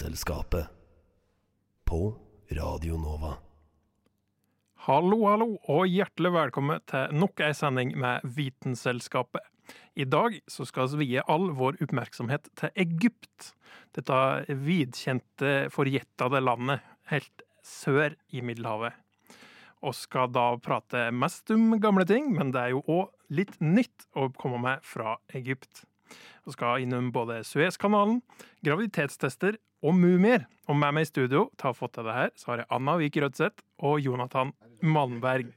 Vitenselskapet. På Radio Nova. Hallo, hallo, og hjertelig velkommen til nok ei sending med Vitenselskapet. I dag så skal vi vie all vår oppmerksomhet til Egypt. Dette vidkjente, forjettede landet helt sør i Middelhavet. Og skal da prate mest om gamle ting, men det er jo òg litt nytt å komme med fra Egypt. Vi skal innom både Suezkanalen, graviditetstester og mumier. Og med meg i studio til å få til det her, så har jeg Anna Vik Rødseth og Jonathan Malmberg.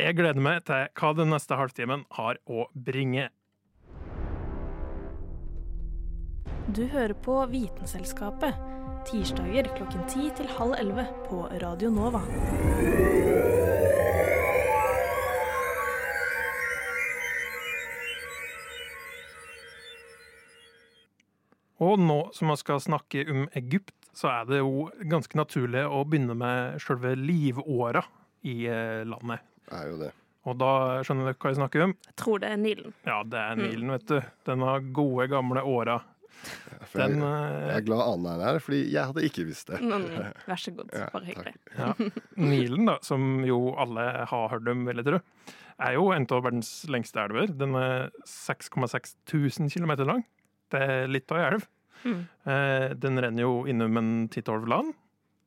Jeg gleder meg til hva den neste halvtimen har å bringe. Du hører på Vitenselskapet. Tirsdager klokken ti til halv 11 på Radio Nova. Og nå som vi skal snakke om Egypt, så er det jo ganske naturlig å begynne med selve livåra i landet. Det er jo det. Og da skjønner dere hva jeg snakker om? Jeg tror det er Nilen. Ja, det er Nilen, vet du. Denne gode, gamle åra. Ja, Den jeg, eh, jeg er glad Anne er her, fordi jeg hadde ikke visst det. Men, vær så god. Bare hyggelig. Ja. Nilen, da, som jo alle har hørt om, vil jeg tro, er jo en av verdens lengste elver. Den er 6,6 000 km lang. Det er litt av ei elv. Mm. Eh, Den renner jo innom en ti-tolv land,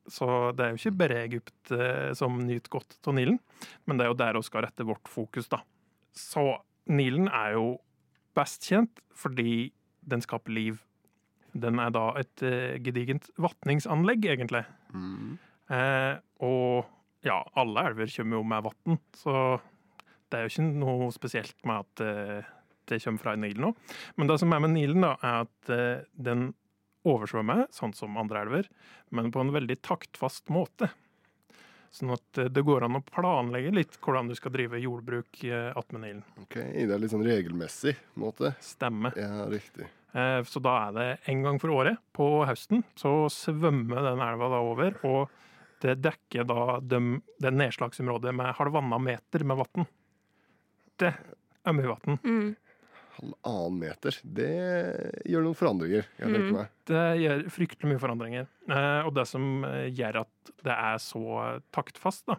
så det er jo ikke bare Egypt eh, som nyter godt av Nilen, men det er jo der vi skal rette vårt fokus, da. Så Nilen er jo best kjent fordi den skaper liv. Den er da et eh, gedigent vatningsanlegg, egentlig. Mm. Eh, og ja, alle elver kommer jo med vann, så det er jo ikke noe spesielt med at eh, det kommer fra Nilen nå. Men det som er med Nilen, da, er at eh, den oversvømmer, sånn som andre elver, men på en veldig taktfast måte. Sånn at eh, det går an å planlegge litt hvordan du skal drive jordbruk eh, attmed Nilen. Ok, Det er litt sånn regelmessig måte. Stemme. Ja, riktig. Eh, Så da er det en gang for året, på høsten, så svømmer den elva da over, og det dekker da dem- det nedslagsområdet med halvannen meter med vann. Det er mye vann. Mm. Halvannen meter. Det gjør noen forandringer, meg. Det gjør fryktelig mye forandringer. Eh, Og det som eh, gjør at det er så taktfast, da,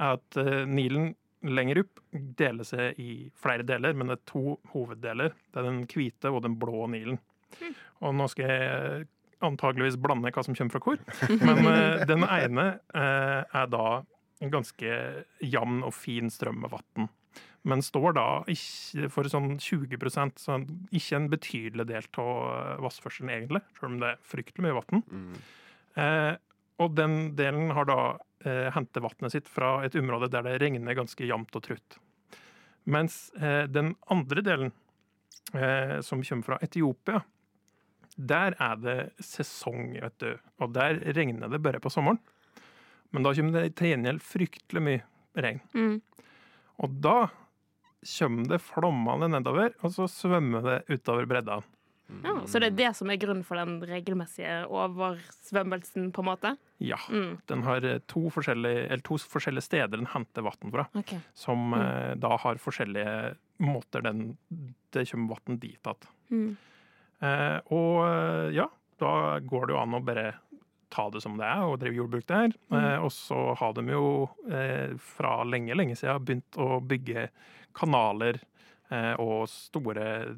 er at eh, Nilen lenger opp deler seg i flere deler, men det er to hoveddeler. Det er den hvite og den blå Nilen. Og nå skal jeg antageligvis blande hva som kommer fra hvor, men eh, den ene eh, er da en ganske jevn og fin strøm med vann. Men står da ikke for sånn 20% så ikke en betydelig del av vannførselen, egentlig, selv om det er fryktelig mye vann. Mm. Eh, og den delen har da eh, hentet vannet sitt fra et område der det regner ganske jevnt og trutt. Mens eh, den andre delen, eh, som kommer fra Etiopia, der er det sesong, vet du. Og der regner det bare på sommeren. Men da kommer det til gjengjeld fryktelig mye regn. Mm. Og da kommer det flommende nedover, og så svømmer det utover bredda. Ja, så det er det som er grunnen for den regelmessige oversvømmelsen, på en måte? Ja. Mm. Den har eh, to forskjellige, eller to forskjellige steder den henter vann fra. okay. som mm. da har forskjellige måter den, det kommer vann dit igjen. Mm. Eh, og eh, ja, da går det jo an å bare ta det som det er og drive jordbruk der. Eh, og så har de jo eh, fra lenge, lenge siden begynt å bygge kanaler eh, og store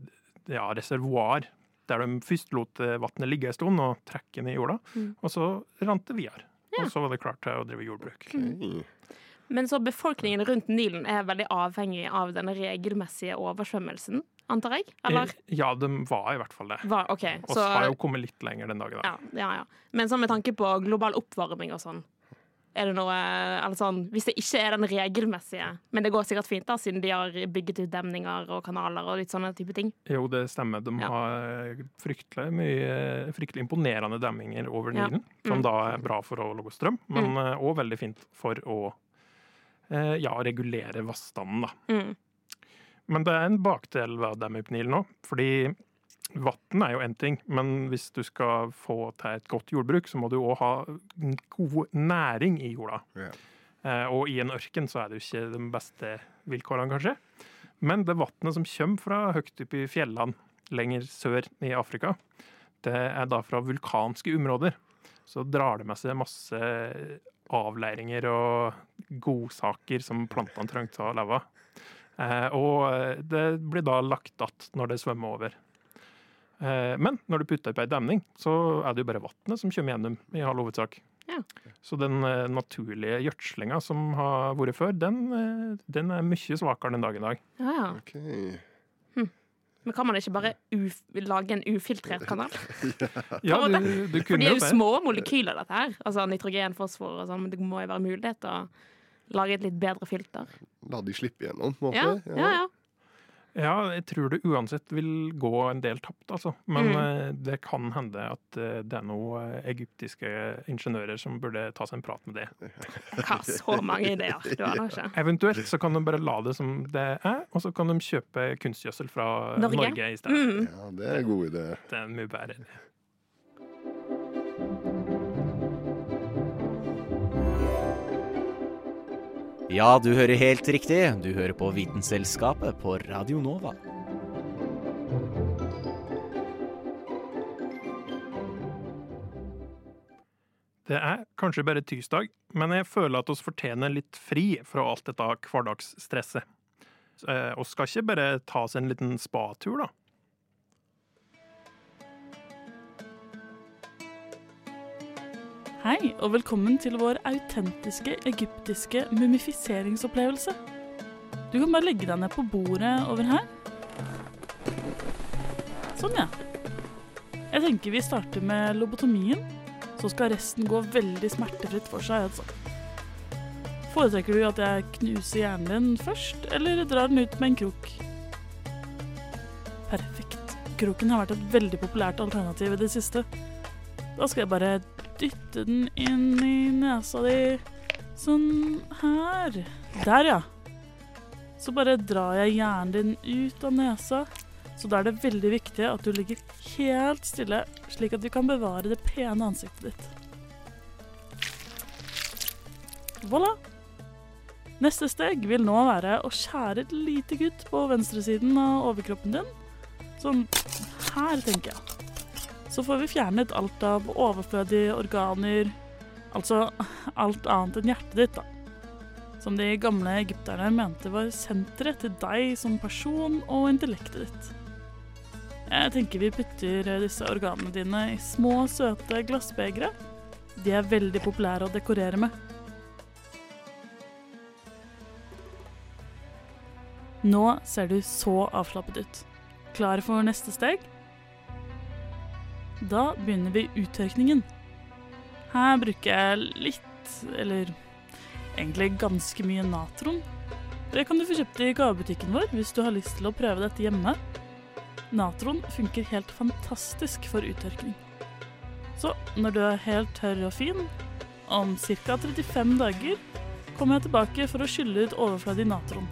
ja, reservoar. Der de først lot eh, vannet ligge en stund og trekke ned i jorda, Mm. og så rant det videre. Og så var det klart til å drive jordbruk. Ok. Men så befolkningen rundt Nilen er veldig avhengig av den regelmessige oversvømmelsen, antar jeg? Eller? Eh, Ja, de var i hvert fall det. Var, OK. Og så har jo kommet litt lenger den dagen. da. ja, ja, ja. Men så med tanke på global oppvarming og sånn, Er det noe eller sånn, Hvis det ikke er den regelmessige Men det går sikkert fint, da, siden de har bygget ut demninger og kanaler og litt sånne type ting. Jo, det stemmer. De Ja. har fryktelig mye fryktelig imponerende demminger over Ja. Nilen, som Mm. da er bra for å lage strøm, men òg veldig fint for å eh, ja, regulere vannstanden, da. Mm. Men det er en bakdel ved å demme opp Nilen òg, fordi vann er jo én ting, men hvis du skal få til et godt jordbruk, så må du òg ha god næring i jorda. Yeah. Eh, og i en ørken så er det jo ikke de beste vilkårene, kanskje. Men det vannet som kommer fra høyt oppe i fjellene lenger sør i Afrika, det er da fra vulkanske områder. Så drar det med seg masse avleiringer og godsaker som plantene trengte å leve av. Eh, og det blir da lagt att når det svømmer over. Eh, men når du putter på ei demning, så er det jo bare vannet som kommer gjennom, i all hovedsak. Ja. Så den eh, naturlige gjødslinga som har vært før, den, eh, den er mye svakere den dag i dag. Ja, ja. Ok. Men kan man ikke bare uf lage en ufiltrert kanal? Ja, du, du, kunne For det de er jo jo små molekyler, dette her. Altså nitrogen, fosfor og sånn, men det må jo være mulighet til å lage et litt bedre filter. La de slippe gjennom, på en måte. ja, ja. Ja, jeg tror det uansett vil gå en del tapt, altså. Men Mm. eh, det kan hende at eh, det er noen eh, egyptiske ingeniører som burde ta seg en prat med det. Hva så mange ideer du har, ikke? Eventuelt så kan de bare la det som det er, og så kan de kjøpe kunstgjødsel fra Norge? Norge, i stedet. Mm. Ja, det er en god idé. Det er mye bedre. Ja, du hører helt riktig. Du hører på Vitenselskapet på Radio Nova. Det er kanskje bare tirsdag, men jeg føler at oss fortjener litt fri fra alt dette hverdagsstresset. Vi Og skal ikke bare ta oss en liten spatur, da? Hei, og velkommen til vår autentiske egyptiske mumifiseringsopplevelse. Du kan bare legge deg ned på bordet over her. Sånn, ja. Jeg tenker vi starter med lobotomien, så skal resten gå veldig smertefritt for seg, altså. Foretrekker du at jeg knuser hjernen din først, eller drar den ut med en krok? Perfekt. Kroken har vært et veldig populært alternativ i det siste. Da skal jeg bare dytte den inn i nesa di. Sånn her. Der, ja. Så bare drar jeg hjernen din ut av nesa. Så da er det veldig viktig at du ligger helt stille, slik at du kan bevare det pene ansiktet ditt. Voilà. Neste steg vil nå være å skjære et lite kutt på venstresiden av overkroppen din. Sånn her, tenker jeg. Så får vi fjernet alt av overflødige organer, altså alt annet enn hjertet ditt, da. Som de gamle egypterne mente var senteret til deg som person og intellektet ditt. Jeg tenker vi putter disse organene dine i små, søte glassbegre. De er veldig populære å dekorere med. Nå ser du så avslappet ut. Klar for neste steg? Da begynner vi uttørkningen. Her bruker jeg litt, eller egentlig ganske mye natron. Det kan du få kjøpt i gavebutikken vår hvis du har lyst til å prøve dette hjemme. Natron funker helt fantastisk for uttørkning. Så når du er helt tørr og fin, om ca. 35 dager, kommer jeg tilbake for å skylle ut overfladig natron.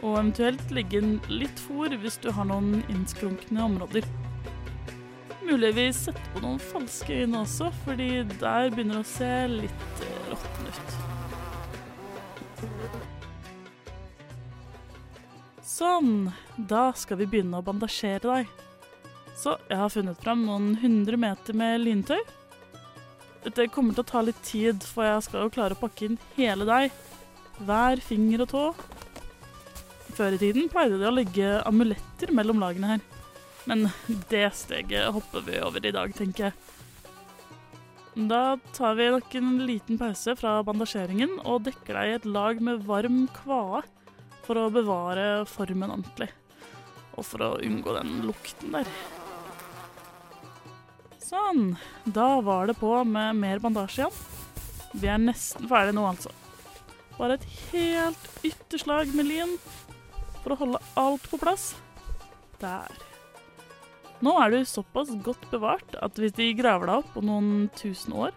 Og eventuelt legge inn litt fôr hvis du har noen innskrunkne områder. Muligvis sette på noen falske øyne også, fordi der begynner det å se litt eh, råtten ut. Sånn, da skal vi begynne å bandasjere deg. Så jeg har funnet fram noen hundre meter med lyntøy. Dette kommer til å ta litt tid, for jeg skal jo klare å pakke inn hele deg. Hver finger og tå. Før i tiden pleide de å legge amuletter mellom lagene her. Men det steget hopper vi over i dag, tenker jeg. Da tar vi nok en liten pause fra bandasjeringen og dekker deg i et lag med varm kvae for å bevare formen ordentlig. Og for å unngå den lukten der. Sånn. Da var det på med mer bandasje igjen. Vi er nesten ferdige nå, altså. Bare et helt ytterslag med lin for å holde alt på plass. Der. Nå er du såpass godt bevart at hvis de graver deg opp på noen tusen år,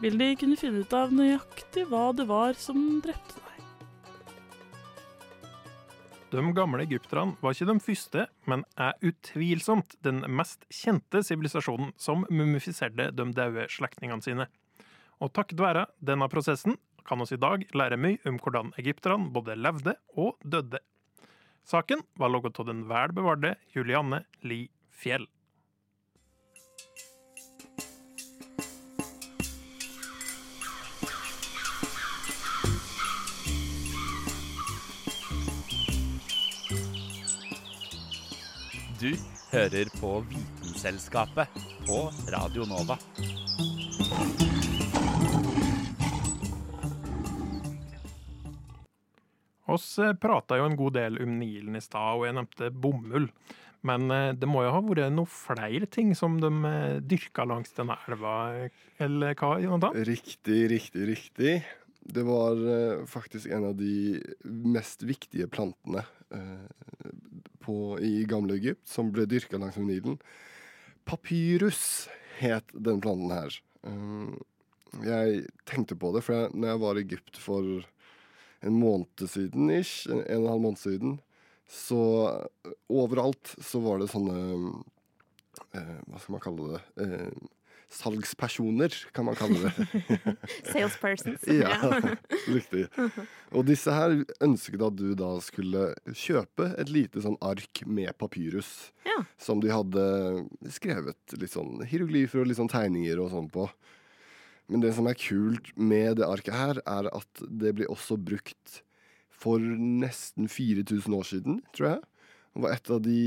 vil de kunne finne ut av nøyaktig hva det var som drepte deg. De gamle egypterne var ikke de første, men er utvilsomt den mest kjente sivilisasjonen som mumifiserte de døde slektningene sine. Og takket være denne prosessen kan oss i dag lære mye om hvordan egypterne både levde og døde. Saken var laget av den vel bevarte Julianne Li Fjell. Du hører på Vitenselskapet på Radio Nova. Oss eh, prata jo en god del om Nilen i stad, og jeg nevnte bomull. Men eh, det må jo ha vært noen flere ting som de eh, dyrka langs denne elva, eller hva, Jonathan? Riktig, riktig, riktig. Det var eh, faktisk en av de mest viktige plantene på, i gamle Egypt som ble dyrka langs Nilen. Papyrus het den planten her. Jeg tenkte på det, for jeg, når jeg var i Egypt for en måned siden, ish, en og en halv måned siden, så eh, overalt så var det sånne eh, Hva skal man kalle det? Eh, salgspersoner, kan man kalle det. Salespersons. Ja, riktig. Og disse her ønsket at du da skulle kjøpe et lite sånn ark med papyrus. Ja. Som de hadde skrevet litt sånn hieroglyfer og litt sånn tegninger og sånn på. Men det som er kult med det arket her, er at det blir også brukt for nesten 4000 år siden, tror jeg. Det var et av de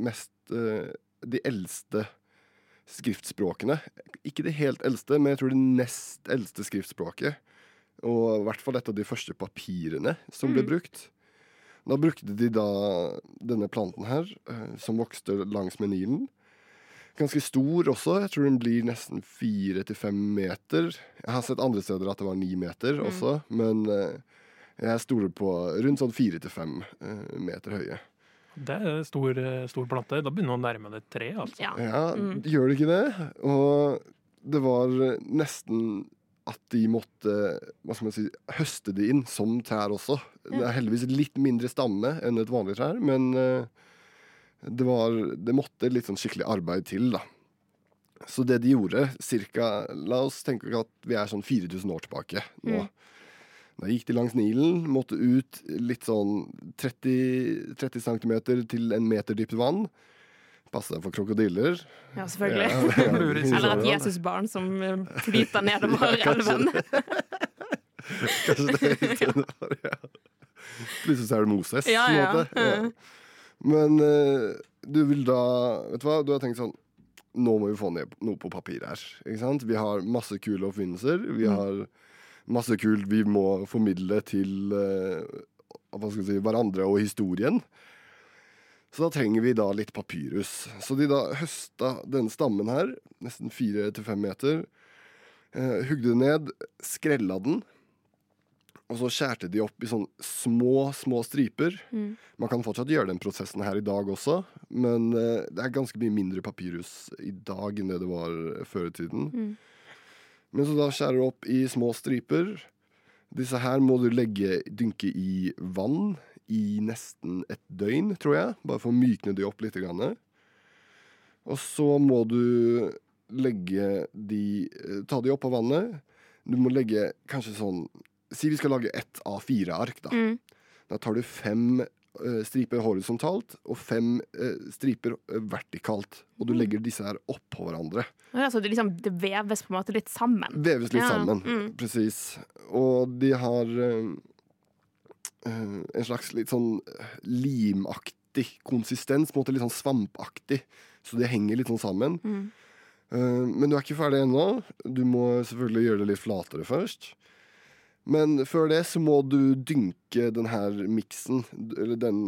mest eh, De eldste skriftspråkene. Ikke det helt eldste, men jeg tror det nest eldste skriftspråket. Og i hvert fall et av de første papirene som ble Mm. brukt. Da brukte de da denne planten her, eh, som vokste langs med Nilen. Ganske stor også. Jeg tror den blir nesten fire til fem meter. Jeg har sett andre steder at det var ni meter Mm. også, men eh, jeg stoler på rundt sånn fire til fem eh, meter høye. Det er stor, eh, stor plante. Da begynner man å nærme det et tre, altså. Ja. Ja, Mm. gjør det ikke det? Og det var nesten at de måtte hva skal man si, høste det inn som trær også. Det er heldigvis litt mindre stamme enn et vanlig trær, men eh, det, var, det måtte litt sånn skikkelig arbeid til, da. Så det de gjorde, cirka La oss tenke at vi er sånn 4000 år tilbake nå. Mm. Da gikk de langs Nilen, måtte ut litt sånn 30, 30 cm til en meter dypt vann. Passe deg for krokodiller. Ja, selvfølgelig. Ja, ja, er- Eller et Jesusbarn som eh, flyter nedover Ja, kanskje elven. Kanskje det var, ja. Plutselig så er det Moses, Ja, på en ja. måte. Ja. Men eh, du vil da Vet du hva, du har tenkt sånn Nå må vi få ned noe på papir her. Ikke sant? Vi har masse kule oppfinnelser. Vi Mm. Masse kult vi må formidle til eh, si, hverandre og historien. Så da trenger vi da litt papyrus. Så de da høsta denne stammen her, nesten fire til fem meter. Eh, hugde ned, skrella den, og så skjærte de opp i sånn små, små striper. Mm. Man kan fortsatt gjøre den prosessen her i dag også, men eh, det er ganske mye mindre papyrus i dag enn det det var før i tiden. Mm. Men så da skjærer du opp i små striper. Disse her må du legge, dynke i vann i nesten et døgn, tror jeg. Bare for å mykne de opp litt. Grann. Og så må du legge de eh, Ta de opp av vannet. Du må legge kanskje sånn Si vi skal lage ett A4-ark, da. Mm. Da tar du fem striper horisontalt og fem eh, striper eh, vertikalt. Og du legger disse her oppå hverandre. Ja, så det, liksom, det veves på en måte litt sammen. Veves litt Ja, sammen. mm. Presis. Og de har eh, eh, en slags litt sånn eh, limaktig konsistens. På en måte litt sånn svampaktig. Så de henger litt sånn sammen. Mm. Eh, men du er ikke ferdig ennå. Du må selvfølgelig gjøre det litt flatere først. Men før det så må du dynke den her miksen, eller den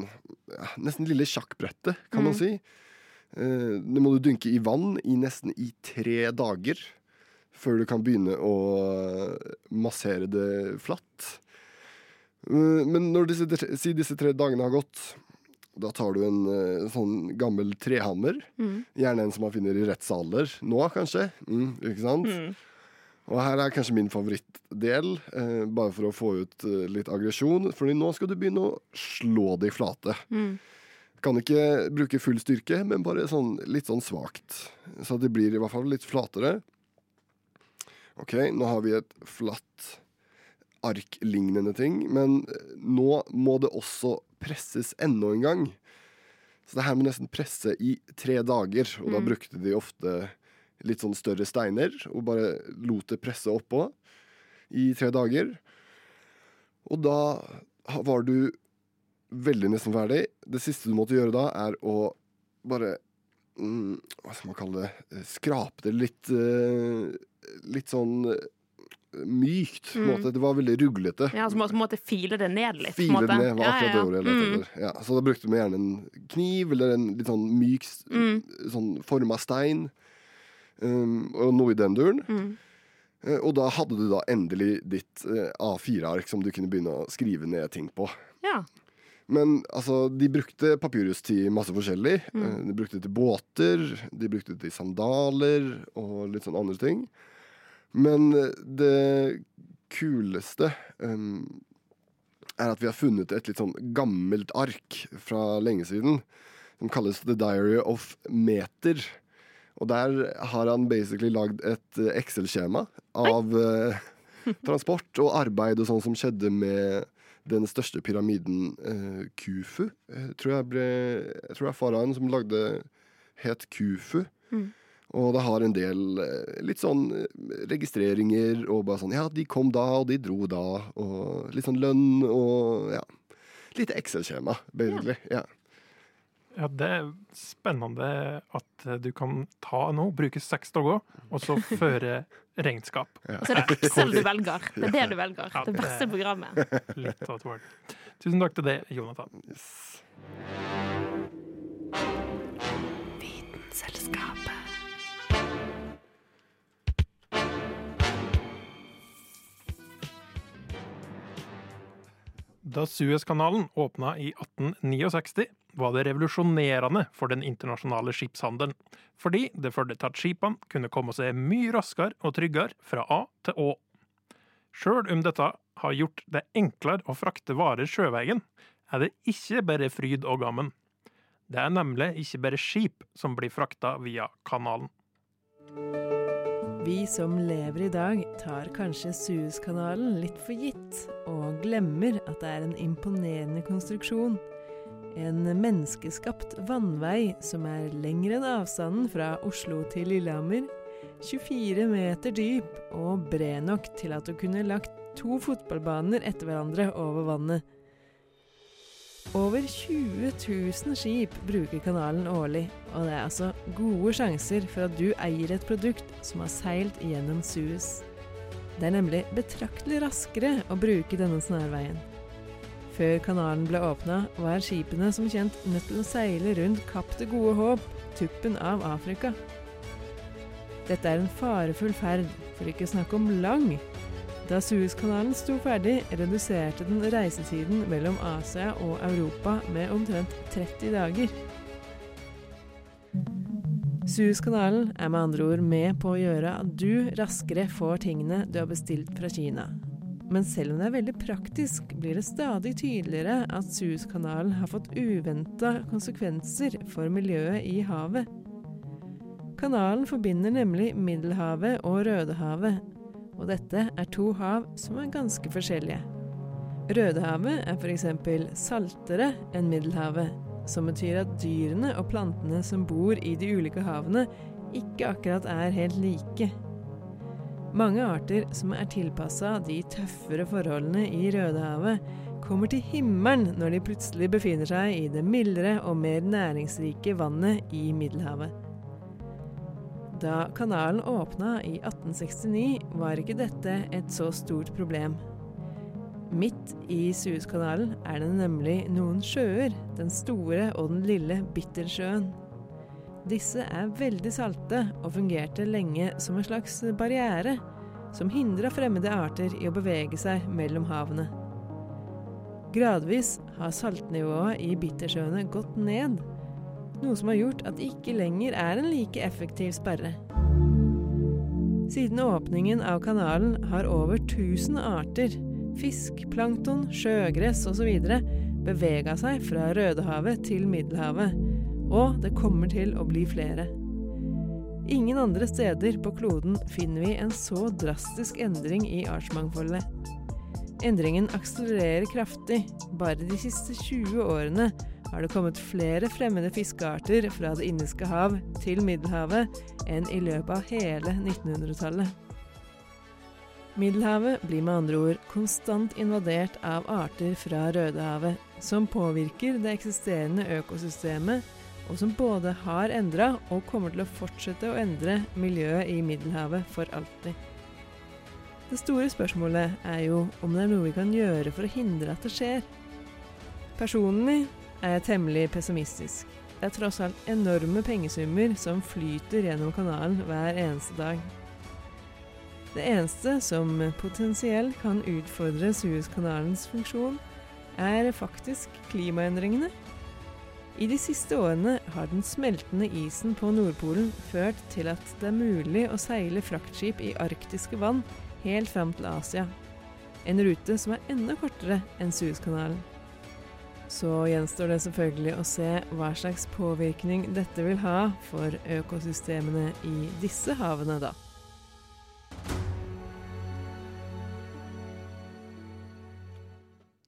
ja, nesten lille sjakkbrettet, kan man Mm. si. Eh, det må du dynke i vann i nesten i tre dager. før du kan begynne å massere det flatt. Eh, Men når disse, si disse tre dagene har gått, da tar du en eh, sånn gammel trehammer. Mm. Gjerne en som man finner i rettssaler nå, kanskje. Mm, ikke sant? Mm. Og her er kanskje min favorittdel, eh, bare for å få ut eh, litt aggresjon. Fordi nå skal du begynne å slå de flate. Mm. Kan ikke bruke full styrke, men bare sånn, litt sånn svakt. Så det blir i hvert fall litt flatere. OK, nå har vi et flatt arklignende ting, men eh, nå må det også presses enda en gang. Så det her må nesten presse i tre dager, og da Mm. brukte de ofte litt sånn større steiner og bare lot det presse oppå i tre dager. Og da var du veldig nesten ferdig. Det siste du måtte gjøre da, er å bare mm, Hva skal man kalle det? Skrape det litt eh, Litt sånn eh, mykt. på Mm. måte. Det var veldig ruglete. Ja, så måtte måtte file det ned litt. File det ned var Ja, akkurat ja, det ja. ordet jeg lette Mm. Ja, så da brukte vi gjerne en kniv eller en litt sånn myk, Mm. sånn forma stein. Um, og noe i den duren. Mm. Eh, Og da hadde du da endelig ditt eh, A4-ark som du kunne begynne å skrive ned ting på. Ja. Men altså, de brukte papyrus til masse forskjellig. Mm. Eh, De brukte det til båter, de brukte det til sandaler og litt sånn andre ting. Men det kuleste um, er at vi har funnet et litt sånn gammelt ark fra lenge siden. Som kalles The Diary of Meter. Og der har han basically lagd et eh, Excel-skjema av eh, transport og arbeid og sånn som skjedde med den største pyramiden, eh, Kufu. Jeg tror jeg, ble, jeg tror det er faraoen som lagde het Kufu. Mm. Og det har en del eh, litt sånn eh, registreringer og bare sånn Ja, de kom da, og de dro da. Og litt sånn lønn og ja. Litt Excel-skjema, basically. Ja. Ja, det er spennende at eh, du kan ta nå, bruke seks dager, og så føre regnskap. Og så er det Excel du velger. Det er det du velger. Ja, Det verste programmet. Litt av et word. Tusen takk til det, Jonathan. Vitenselskapet. Da Suezkanalen åpna i 1869, var det revolusjonerende for den internasjonale skipshandelen, fordi det førte til at skipene kunne komme seg mye raskere og tryggere fra A til Å. Sjøl om dette har gjort det enklere å frakte varer sjøveien, er det ikke bare fryd og gammen. Det er nemlig ikke bare skip som blir frakta via kanalen. Vi som lever i dag, tar kanskje Suezkanalen litt for gitt, og glemmer at det er en imponerende konstruksjon. En menneskeskapt vannvei som er lengre enn avstanden fra Oslo til Lillehammer, 24 meter dyp og bred nok til at du kunne lagt to fotballbaner etter hverandre over vannet. Over 20 000 skip bruker kanalen årlig, og det er altså gode sjanser for at du eier et produkt som har seilt gjennom Suez. Det er nemlig betraktelig raskere å bruke denne snarveien. Før kanalen ble åpna, var skipene som kjent nødt til å seile rundt Kapp det gode håp, tuppen av Afrika. Dette er en farefull ferd, for ikke å snakke om lang. Da Suezkanalen sto ferdig, reduserte den reisetiden mellom Asia og Europa med omtrent 30 dager. Suezkanalen er med andre ord med på å gjøre at du raskere får tingene du har bestilt fra Kina. Men selv om det er veldig praktisk, blir det stadig tydeligere at Suezkanalen har fått uventa konsekvenser for miljøet i havet. Kanalen forbinder nemlig Middelhavet og Rødehavet, og dette er to hav som er ganske forskjellige. Rødehavet er f.eks. saltere enn Middelhavet, som betyr at dyrene og plantene som bor i de ulike havene, ikke akkurat er helt like. Mange arter som er tilpassa de tøffere forholdene i Rødehavet, kommer til himmelen når de plutselig befinner seg i det mildere og mer næringsrike vannet i Middelhavet. Da kanalen åpna i 1869, var ikke dette et så stort problem. Midt i Suezkanalen er det nemlig noen sjøer, den store og den lille Bittersjøen. Disse er veldig salte og fungerte lenge som en slags barriere som hindra fremmede arter i å bevege seg mellom havene. Gradvis har saltnivået i bittersjøene gått ned, noe som har gjort at det ikke lenger er en like effektiv sperre. Siden åpningen av kanalen har over 1000 arter, fisk, plankton, sjøgress osv. bevega seg fra Rødehavet til Middelhavet, og det kommer til å bli flere. Ingen andre steder på kloden finner vi en så drastisk endring i artsmangfoldet. Endringen akselererer kraftig. Bare de siste 20 årene har det kommet flere fremmede fiskearter fra Det indiske hav til Middelhavet enn i løpet av hele 1900-tallet. Middelhavet blir med andre ord konstant invadert av arter fra Rødehavet, som påvirker det eksisterende økosystemet, og som både har endra og kommer til å fortsette å endre miljøet i Middelhavet for alltid. Det store spørsmålet er jo om det er noe vi kan gjøre for å hindre at det skjer. Personlig er jeg temmelig pessimistisk. Det er tross alt enorme pengesummer som flyter gjennom kanalen hver eneste dag. Det eneste som potensielt kan utfordre Suezkanalens funksjon, er faktisk klimaendringene. I de siste årene har den smeltende isen på Nordpolen ført til at det er mulig å seile fraktskip i arktiske vann helt fram til Asia. En rute som er enda kortere enn Suezkanalen. Så gjenstår det selvfølgelig å se hva slags påvirkning dette vil ha for økosystemene i disse havene, da.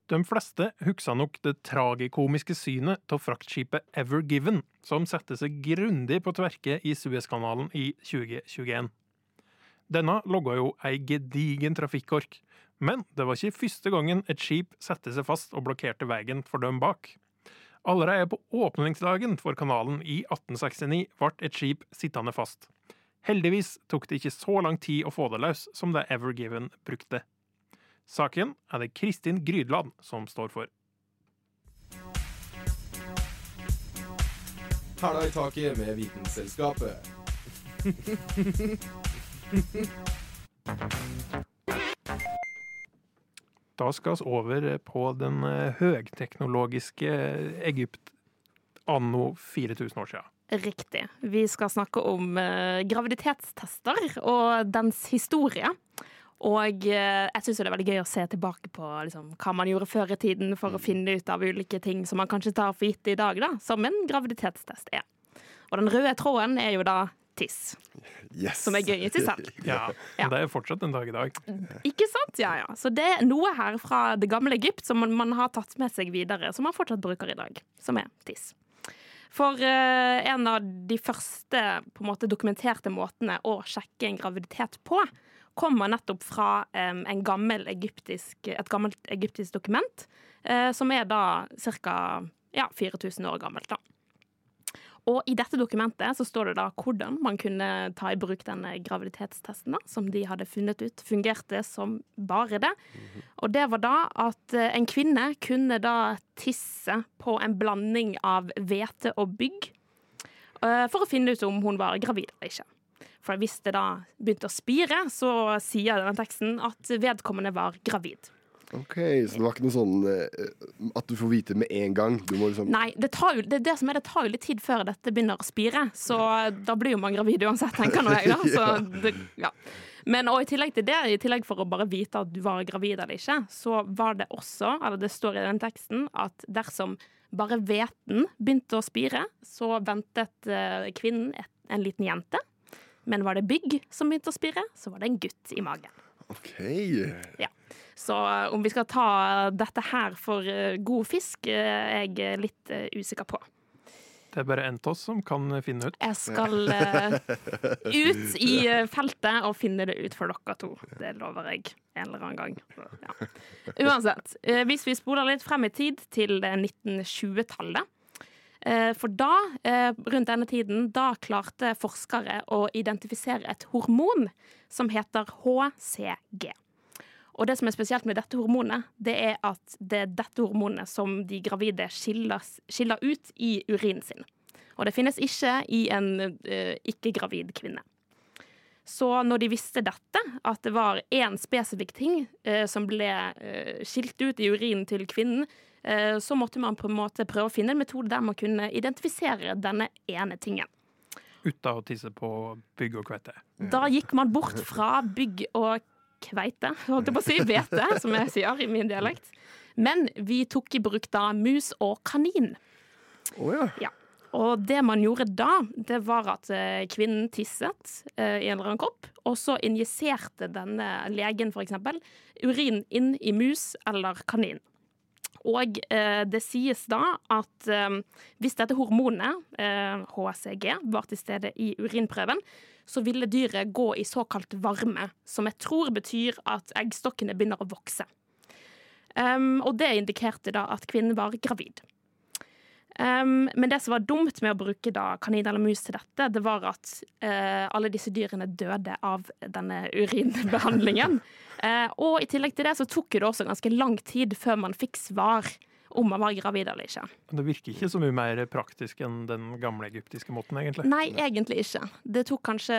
De fleste husker nok det tragikomiske synet av fraktskipet Ever Given, som satte seg grundig på tverke i Suezkanalen i 2021. Denne logga jo ei gedigen trafikkork, men det var ikke første gangen et skip satte seg fast og blokkerte veien for dem bak. Allerede på åpningsdagen for kanalen i 1869 ble et skip sittende fast. Heldigvis tok det ikke så lang tid å få det løs som det Ever Given brukte. Saken er det Kristin Grydland som står for. Hæla i taket med Vitenselskapet. Da skal vi over på den eh, høgteknologiske Egypt anno 4000 år siden. Riktig. Vi skal snakke om eh, graviditetstester og dens historie. Og eh, jeg syns det er veldig gøy å se tilbake på liksom, hva man gjorde før i tiden for å finne ut av ulike ting som man kanskje tar for gitt i dag, da, som en graviditetstest er. Og den røde tråden er jo da tiss. Yes. Som er gøy i seg selv. Ja, men det er jo fortsatt en dag i dag. Ikke sant? Ja, ja. Så det er noe her fra det gamle Egypt som man, man har tatt med seg videre, som man fortsatt bruker i dag, som er tiss. For eh, en av de første på en måte, dokumenterte måtene å sjekke en graviditet på, kommer nettopp fra gammel egyptisk, et gammelt egyptisk dokument, eh, som er da ca. Ja, 4000 år gammelt. da. Og i dette dokumentet så står det da hvordan man kunne ta i bruk denne graviditetstesten da, som de hadde funnet ut fungerte som bare det. Og det var da at eh, en kvinne kunne da tisse på en blanding av hvete og bygg eh, for å finne ut om hun var gravid eller ikke. For hvis det da begynte å spire, så sier denne teksten at vedkommende var gravid. Ok, Så det var ikke noe sånn eh, at du får vite med en gang? Liksom Nei, det, tar jo, det, det, som er, det tar jo litt tid før dette begynner å spire, så da blir jo man gravid uansett, tenker nå jeg. da. Så det, ja. Men og i tillegg til det, i tillegg for å bare vite at du var gravid eller ikke, så var det også, eller det står i den teksten, at dersom bare hveten begynte å spire, så ventet eh, kvinnen et, en liten jente. Men var det bygg som begynte å spire, så var det en gutt i magen. OK. Ja. Så eh, om vi skal ta dette her for eh, god fisk, eh, er jeg litt usikker på. Det er bare en av oss som kan finne ut. Jeg skal ut i feltet og finne det ut for dere to. Det lover jeg en eller annen gang. Ja. Uansett, eh, hvis vi spoler litt frem i tid, til eh, 1920-tallet. Eh, For da, eh, rundt denne tiden, da klarte forskere å identifisere et hormon som heter HCG. Og det som er spesielt med dette hormonet, det er at det er dette hormonet som de gravide skiller, skiller ut i urinen sin. Og det finnes ikke i en eh, ikke-gravid kvinne. Så når de visste dette, at det var én spesifikk ting eh, som ble eh, skilt ut i urinen til kvinnen, så måtte man på en måte prøve å finne en metode der man kunne identifisere denne ene tingen. Uten å tisse på bygg og kveite. Da gikk man bort fra bygg og kveite, holdt jeg på å si, hvete, som jeg sier i min dialekt. Men vi tok i bruk da mus og kanin. Å ja. Ja. Og det man gjorde da, det var at eh, kvinnen tisset eh, i en eller annen kopp, og så injiserte denne legen eksempel urin inn i mus eller kanin. Og eh, det sies da at eh, hvis dette hormonet, eh, HCG, var til stede i urinprøven, så ville dyret gå i såkalt varme, som jeg tror betyr at eggstokkene begynner å vokse. Um, og det indikerte da at kvinnen var gravid. Um, men det som var dumt med å bruke da kanin eller mus til dette, det var at uh, alle disse dyrene døde av denne urinbehandlingen. uh, og i tillegg til det så tok det også ganske lang tid før man fikk svar om man var gravid eller ikke. Men det virker ikke så mye mer praktisk enn den gamle egyptiske måten, egentlig. Nei, egentlig ikke. Det tok kanskje,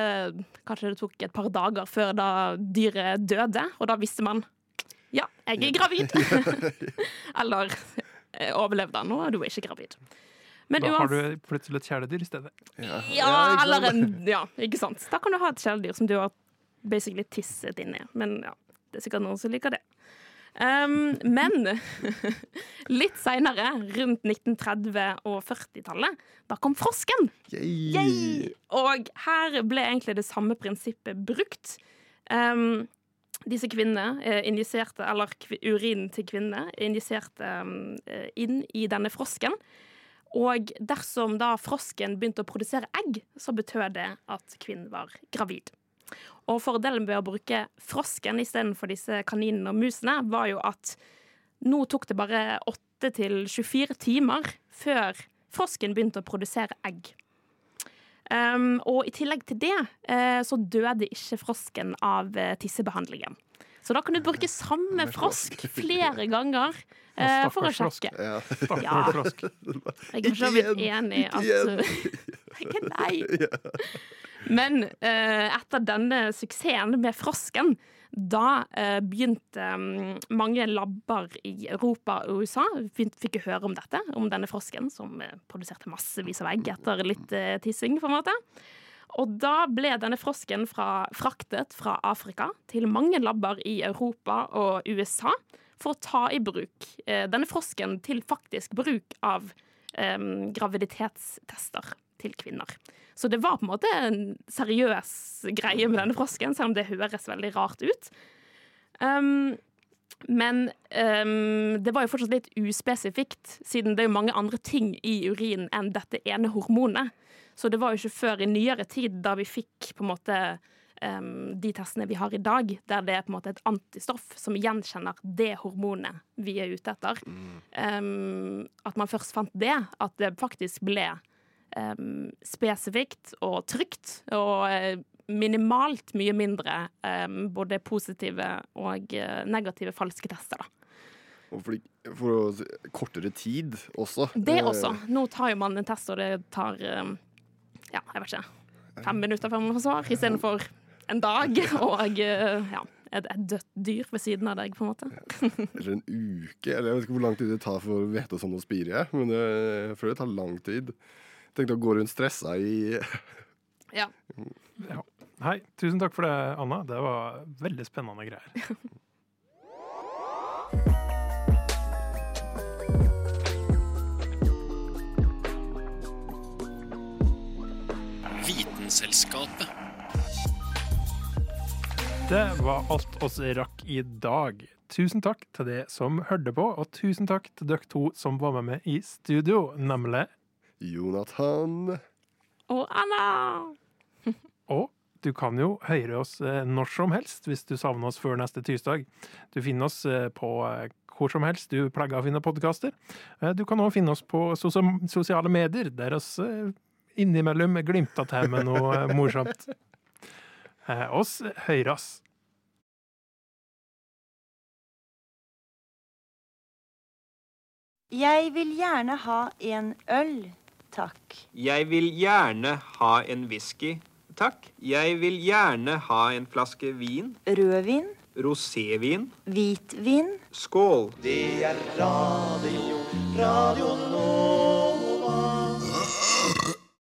kanskje det tok et par dager før da dyret døde, og da visste man ja, jeg er gravid. eller eh, overlev nå er du ikke gravid. Men da har du plutselig et kjæledyr i stedet. Ja, eller en Ja, ikke sant. Da kan du ha et kjæledyr som du har basically tisset inni. Men ja, det er sikkert noen som liker det. Um, men litt seinere, rundt 1930- og 40-tallet, da kom frosken. Yay! Og her ble egentlig det samme prinsippet brukt. Um, disse kvinnene eh, injiserte, eller urinen til kvinnene injiserte eh, inn i denne frosken. Og dersom da frosken begynte å produsere egg, så betød det at kvinnen var gravid. Og fordelen ved å bruke frosken istedenfor disse kaninene og musene, var jo at nå tok det bare 8 til 24 timer før frosken begynte å produsere egg. Um, og i tillegg til det uh, så døde ikke frosken av uh, tissebehandlingen. Så da kan du bruke samme frosk flere ganger uh, for å sjekke. frosk. Ja. Ja. Jeg er for så vidt enig i at Ikke nei. Men eh, etter denne suksessen med frosken, da eh, begynte mm, mange labber i Europa og USA fikk høre om dette, om denne frosken som eh, produserte massevis av egg etter litt eh, tissing, på en måte. Og da ble denne frosken fra, fraktet fra Afrika til mange labber i Europa og USA for å ta i bruk eh, denne frosken til faktisk bruk av eh, graviditetstester til kvinner. Så det var på en måte en seriøs greie med denne frosken, selv om det høres veldig rart ut. Um, men um, det var jo fortsatt litt uspesifikt, siden det er jo mange andre ting i urinen enn dette ene hormonet. Så det var jo ikke før i nyere tid, da vi fikk på en måte um, de testene vi har i dag, der det er på en måte et antistoff som gjenkjenner det hormonet vi er ute etter, um, at man først fant det, at det faktisk ble um, spesifikt og trygt, og eh, minimalt mye mindre um, både positive og eh, negative falske tester. Da. Og for, for kortere tid også. Det Eh, også. Nå tar jo man en test, og det tar ja, jeg vet ikke, fem minutter før man får svar, istedenfor en dag og ja, et, dødt dyr ved siden av deg, på en måte. Eller en uke. Eller jeg vet ikke hvor lang tid det tar for å vite sånn å spire, men jeg føler det tar lang tid. Tenk å gå rundt stressa i Ja. Ja. Hei, tusen takk for det, Anna. Det var veldig spennende greier. Vitenselskapet. Det var alt oss rakk i dag. Tusen takk til de som hørte på, og tusen takk til dere to som var med meg i studio, nemlig Jonathan. Og Anna! Og du kan jo høre oss eh, når som helst hvis du savner oss før neste tirsdag. Du finner oss eh, på eh, hvor som helst du pleier å finne podkaster. Du kan òg finne oss på sosiale medier, der oss innimellom glimter til med noe morsomt. Eh, oss høyres. Jeg vil gjerne ha en øl, takk. Jeg vil gjerne ha en whisky, takk. Jeg vil gjerne ha en flaske vin. Rødvin, Rosévin. hvitvin. Skål. Det er radio, radio